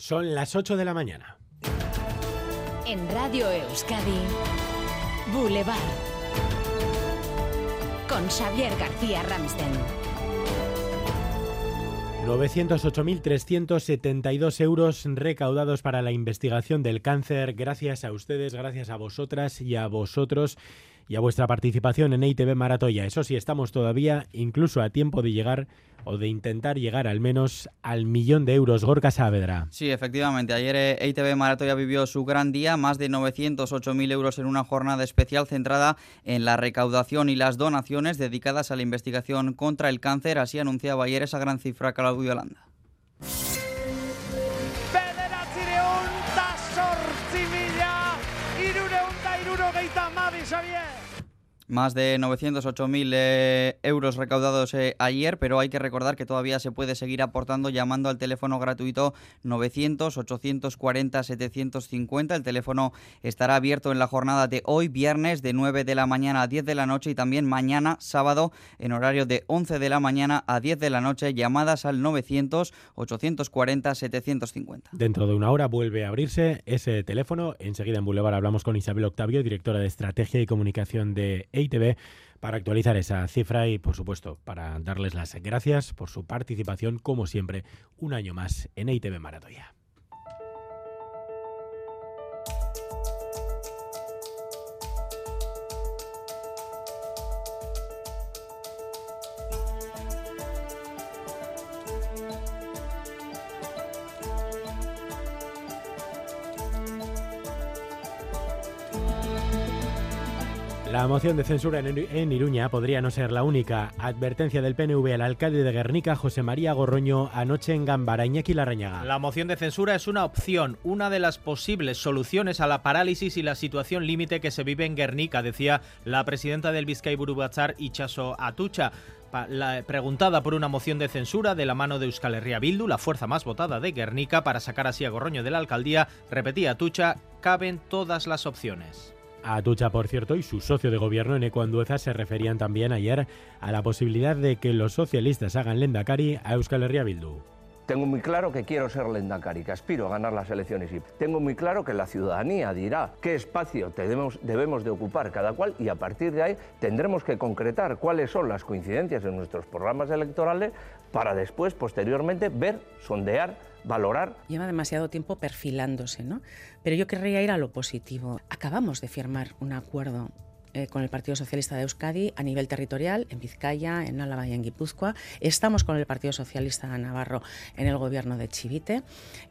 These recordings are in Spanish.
Son las 8 de la mañana. En Radio Euskadi, Boulevard. Con Xavier García Ramsten. 908.372 euros recaudados para la investigación del cáncer. Gracias a ustedes, gracias a vosotras y a vosotros y a vuestra participación en EITV Maratoya. Eso sí, estamos todavía incluso a tiempo de llegar o de intentar llegar al menos al millón de euros. Gorka Saavedra. Sí, efectivamente. Ayer EITV eh, Maratoya vivió su gran día, más de 908.000 euros en una jornada especial centrada en la recaudación y las donaciones dedicadas a la investigación contra el cáncer. Así anunciaba ayer esa gran cifra Claudio Holanda. Más de 908.000 eh, euros recaudados eh, ayer, pero hay que recordar que todavía se puede seguir aportando llamando al teléfono gratuito 900-840-750. El teléfono estará abierto en la jornada de hoy, viernes, de 9 de la mañana a 10 de la noche y también mañana, sábado, en horario de 11 de la mañana a 10 de la noche, llamadas al 900-840-750. Dentro de una hora vuelve a abrirse ese teléfono. Enseguida en Boulevard hablamos con Isabel Octavio, directora de Estrategia y Comunicación de EITV para actualizar esa cifra y, por supuesto, para darles las gracias por su participación, como siempre, un año más en EITV Maratoya. La moción de censura en Iruña podría no ser la única. Advertencia del PNV al alcalde de Guernica, José María Gorroño, anoche en Gambara, Iñaki Larrañaga. La moción de censura es una opción, una de las posibles soluciones a la parálisis y la situación límite que se vive en Guernica, decía la presidenta del Vizcay Burubachar, Ichaso Atucha. Preguntada por una moción de censura de la mano de Euskal Herria Bildu, la fuerza más votada de Guernica, para sacar así a Gorroño de la alcaldía, repetía Atucha, caben todas las opciones. Atucha, por cierto, y su socio de gobierno en Ecuandueza se referían también ayer a la posibilidad de que los socialistas hagan lendakari a Euskal Herria Bildu. Tengo muy claro que quiero ser lendakari, que aspiro a ganar las elecciones y tengo muy claro que la ciudadanía dirá qué espacio debemos, debemos de ocupar cada cual y a partir de ahí tendremos que concretar cuáles son las coincidencias en nuestros programas electorales para después, posteriormente, ver, sondear valorar. Lleva demasiado tiempo perfilándose, ¿no? Pero yo querría ir a lo positivo. Acabamos de firmar un acuerdo eh, con el Partido Socialista de Euskadi a nivel territorial, en Vizcaya, en Álava y en Guipúzcoa. Estamos con el Partido Socialista de Navarro en el gobierno de Chivite.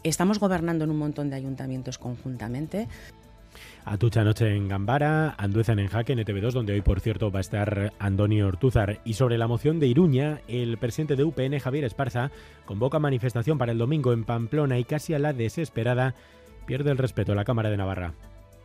Estamos gobernando en un montón de ayuntamientos conjuntamente. Atucha Noche en Gambara, Anduezan en Jaque en ETV2, donde hoy, por cierto, va a estar Antonio Ortúzar. Y sobre la moción de Iruña, el presidente de UPN, Javier Esparza, convoca manifestación para el domingo en Pamplona y casi a la desesperada pierde el respeto a la Cámara de Navarra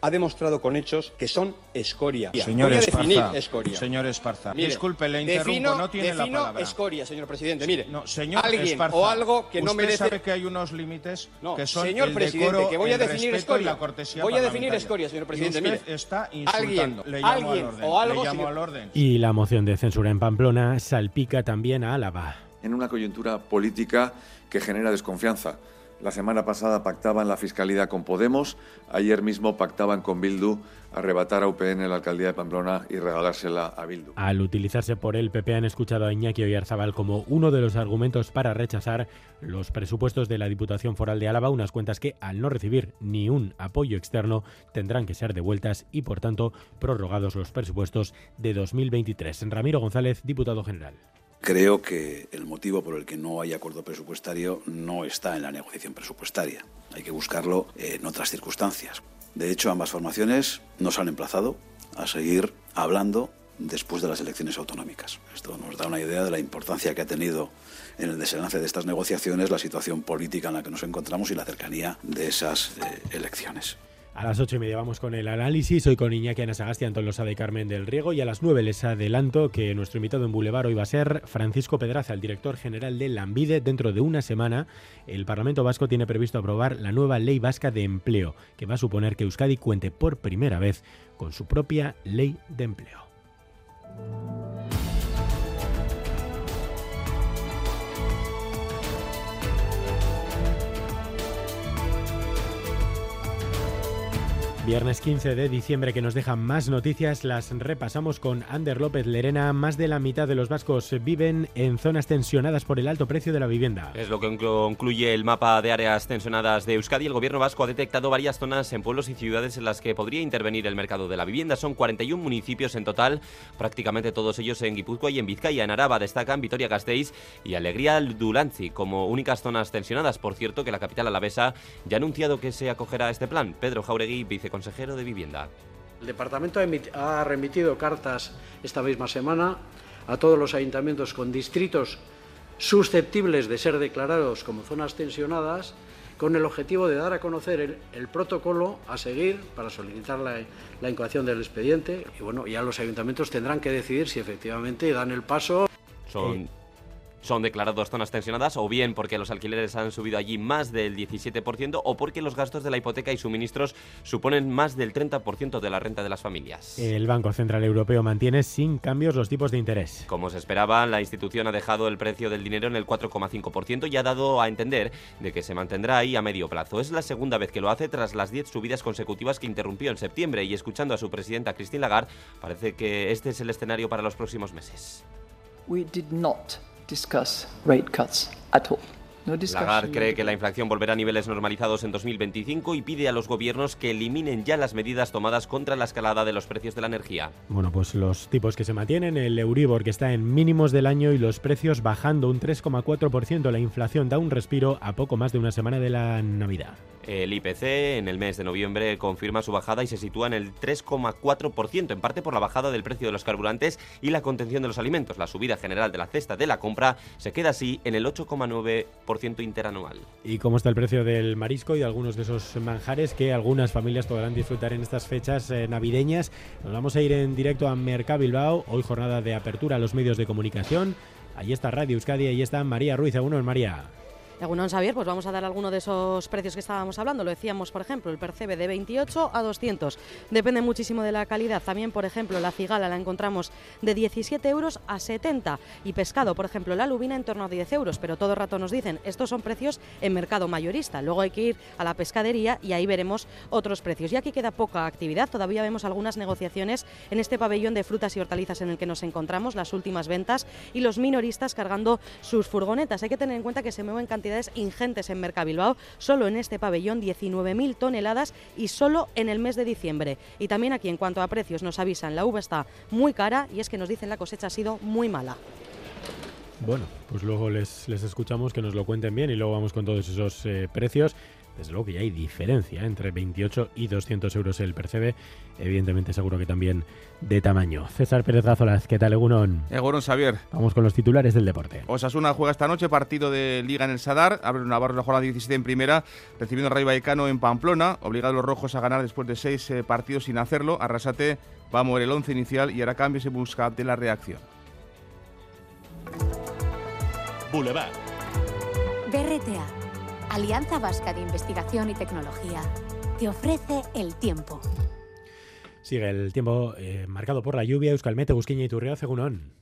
ha demostrado con hechos que son escoria. Señor Voy a Esparza, definir escoria. Señor Esparza, disculpe, le interrumpo, no tiene defino la palabra. escoria, señor presidente. Mire, no, señor alguien Esparza, o algo que no usted merece... sabe que hay unos límites no, que son señor el presidente, decoro, que voy a el definir respeto escoria. y la cortesía Voy a definir escoria, señor presidente. Y usted Mire, está insultando. alguien, le llamo alguien al orden. o algo, le llamo señor- al orden. Y la moción de censura en Pamplona salpica también a Álava. en una coyuntura política que genera desconfianza. La semana pasada pactaban la fiscalidad con Podemos, ayer mismo pactaban con Bildu arrebatar a UPN la alcaldía de Pamplona y regalársela a Bildu. Al utilizarse por el PP han escuchado a Iñaki Oyarzabal como uno de los argumentos para rechazar los presupuestos de la Diputación Foral de Álava, unas cuentas que al no recibir ni un apoyo externo tendrán que ser devueltas y por tanto prorrogados los presupuestos de 2023. Ramiro González, diputado general. Creo que el motivo por el que no hay acuerdo presupuestario no está en la negociación presupuestaria. Hay que buscarlo en otras circunstancias. De hecho, ambas formaciones nos han emplazado a seguir hablando después de las elecciones autonómicas. Esto nos da una idea de la importancia que ha tenido en el desenlace de estas negociaciones la situación política en la que nos encontramos y la cercanía de esas eh, elecciones. A las ocho y media vamos con el análisis. Hoy con Iñaki Anasagasti, Antón Losada y Carmen del Riego. Y a las nueve les adelanto que nuestro invitado en Boulevard hoy va a ser Francisco Pedraza, el director general de Lambide. Dentro de una semana, el Parlamento Vasco tiene previsto aprobar la nueva Ley Vasca de Empleo, que va a suponer que Euskadi cuente por primera vez con su propia ley de empleo. Viernes 15 de diciembre que nos deja más noticias, las repasamos con Ander López Lerena. Más de la mitad de los vascos viven en zonas tensionadas por el alto precio de la vivienda. Es lo que concluye el mapa de áreas tensionadas de Euskadi. El gobierno vasco ha detectado varias zonas en pueblos y ciudades en las que podría intervenir el mercado de la vivienda. Son 41 municipios en total, prácticamente todos ellos en Guipúzcoa y en Vizcaya. En Araba destacan Vitoria-Gasteiz y Alegría Dulanzi como únicas zonas tensionadas. Por cierto, que la capital alavesa ya ha anunciado que se acogerá a este plan. Pedro Jauregui, vice consejero de Vivienda. El departamento ha remitido cartas esta misma semana a todos los ayuntamientos con distritos susceptibles de ser declarados como zonas tensionadas con el objetivo de dar a conocer el, protocolo a seguir para solicitar la, la incoación del expediente y bueno, ya los ayuntamientos tendrán que decidir si efectivamente dan el paso. Son son declarados zonas tensionadas o bien porque los alquileres han subido allí más del 17% o porque los gastos de la hipoteca y suministros suponen más del 30% de la renta de las familias. El Banco Central Europeo mantiene sin cambios los tipos de interés. Como se esperaba, la institución ha dejado el precio del dinero en el 4,5% y ha dado a entender de que se mantendrá ahí a medio plazo. Es la segunda vez que lo hace tras las 10 subidas consecutivas que interrumpió en septiembre y escuchando a su presidenta Christine Lagarde, parece que este es el escenario para los próximos meses. We did not discuss rate cuts at all. Lagarde cree que la inflación volverá a niveles normalizados en 2025 y pide a los gobiernos que eliminen ya las medidas tomadas contra la escalada de los precios de la energía. Bueno, pues los tipos que se mantienen, el Euribor que está en mínimos del año y los precios bajando un 3,4%. La inflación da un respiro a poco más de una semana de la Navidad. El IPC en el mes de noviembre confirma su bajada y se sitúa en el 3,4%, en parte por la bajada del precio de los carburantes y la contención de los alimentos. La subida general de la cesta de la compra se queda así en el 8,9% interanual. ¿Y cómo está el precio del marisco y de algunos de esos manjares que algunas familias podrán disfrutar en estas fechas eh, navideñas? Nos vamos a ir en directo a Mercado Bilbao, hoy jornada de apertura a los medios de comunicación. Ahí está Radio Euskadi, ahí está María Ruiz. Uno, María. Según Xavier, pues vamos a dar alguno de esos precios que estábamos hablando. Lo decíamos, por ejemplo, el percebe de 28 a 200. Depende muchísimo de la calidad. También, por ejemplo, la cigala la encontramos de 17 euros a 70. Y pescado, por ejemplo, la lubina en torno a 10 euros. Pero todo el rato nos dicen, estos son precios en mercado mayorista. Luego hay que ir a la pescadería y ahí veremos otros precios. Y aquí queda poca actividad. Todavía vemos algunas negociaciones en este pabellón de frutas y hortalizas en el que nos encontramos, las últimas ventas y los minoristas cargando sus furgonetas. Hay que tener en cuenta que se mueven cantidades ingentes en Mercabilbao, solo en este pabellón 19.000 toneladas y solo en el mes de diciembre. Y también aquí en cuanto a precios nos avisan, la uva está muy cara y es que nos dicen la cosecha ha sido muy mala. Bueno, pues luego les, les escuchamos que nos lo cuenten bien y luego vamos con todos esos eh, precios. Desde luego que ya hay diferencia entre 28 y 200 euros el percebe. Evidentemente seguro que también de tamaño. César Pérez Gazolas, ¿qué tal, Egunon? Egunon, Xavier. Vamos con los titulares del deporte. Osasuna juega esta noche partido de Liga en el Sadar. Abre Navarro la jornada 17 en primera, recibiendo a Rayo Vallecano en Pamplona. Obligados los rojos a ganar después de seis eh, partidos sin hacerlo. Arrasate va a mover el once inicial y hará cambios en busca de la reacción. Boulevard. BRTA, Alianza Vasca de Investigación y Tecnología, te ofrece el tiempo. Sigue el tiempo eh, marcado por la lluvia. Euskalmete, Busquiña y Turrión, Cegunón.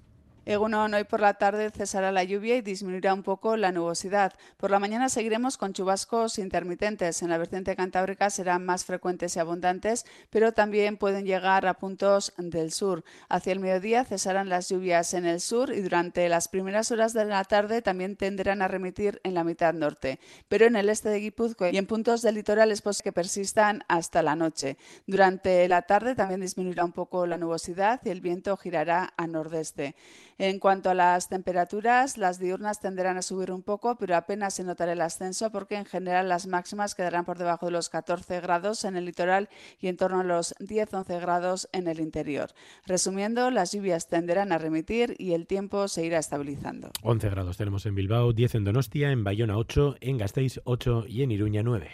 Egunon, hoy por la tarde cesará la lluvia y disminuirá un poco la nubosidad. Por la mañana seguiremos con chubascos intermitentes. En la vertiente cantábrica serán más frecuentes y abundantes, pero también pueden llegar a puntos del sur. Hacia el mediodía cesarán las lluvias en el sur y durante las primeras horas de la tarde también tenderán a remitir en la mitad norte. Pero en el este de Guipúzcoa y en puntos del litoral es posible que persistan hasta la noche. Durante la tarde también disminuirá un poco la nubosidad y el viento girará a nordeste. En cuanto a las temperaturas, las diurnas tenderán a subir un poco, pero apenas se notará el ascenso porque en general las máximas quedarán por debajo de los 14 grados en el litoral y en torno a los 10-11 grados en el interior. Resumiendo, las lluvias tenderán a remitir y el tiempo se irá estabilizando. 11 grados tenemos en Bilbao, 10 en Donostia, en Bayona 8, en Gasteiz 8 y en Iruña 9.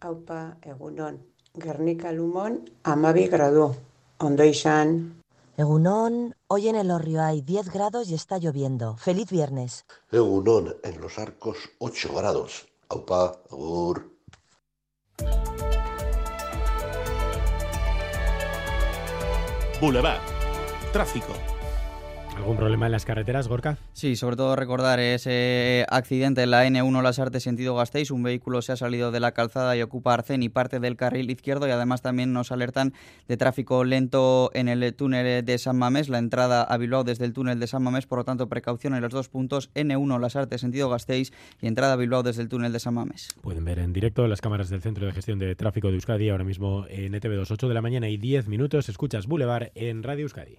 Aupa egunon, Guernica Lumón, amabi gradu, Ondoishan. Egunón, hoy en el Orrio hay 10 grados y está lloviendo. ¡Feliz viernes! Egunón, en los arcos 8 grados. Aupa, agur. Boulevard. Tráfico. ¿Algún problema en las carreteras, Gorka? Sí, sobre todo recordar ese accidente en la N1 Las Artes sentido Gasteiz. Un vehículo se ha salido de la calzada y ocupa Arcén y parte del carril izquierdo y además también nos alertan de tráfico lento en el túnel de San Mamés, la entrada a Bilbao desde el túnel de San Mamés, por lo tanto precaución en los dos puntos N1 Las Artes sentido Gasteiz y entrada a Bilbao desde el túnel de San Mamés. Pueden ver en directo las cámaras del Centro de Gestión de Tráfico de Euskadi ahora mismo en ETV 8 de la mañana y 10 minutos. Escuchas Boulevard en Radio Euskadi.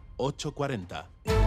840.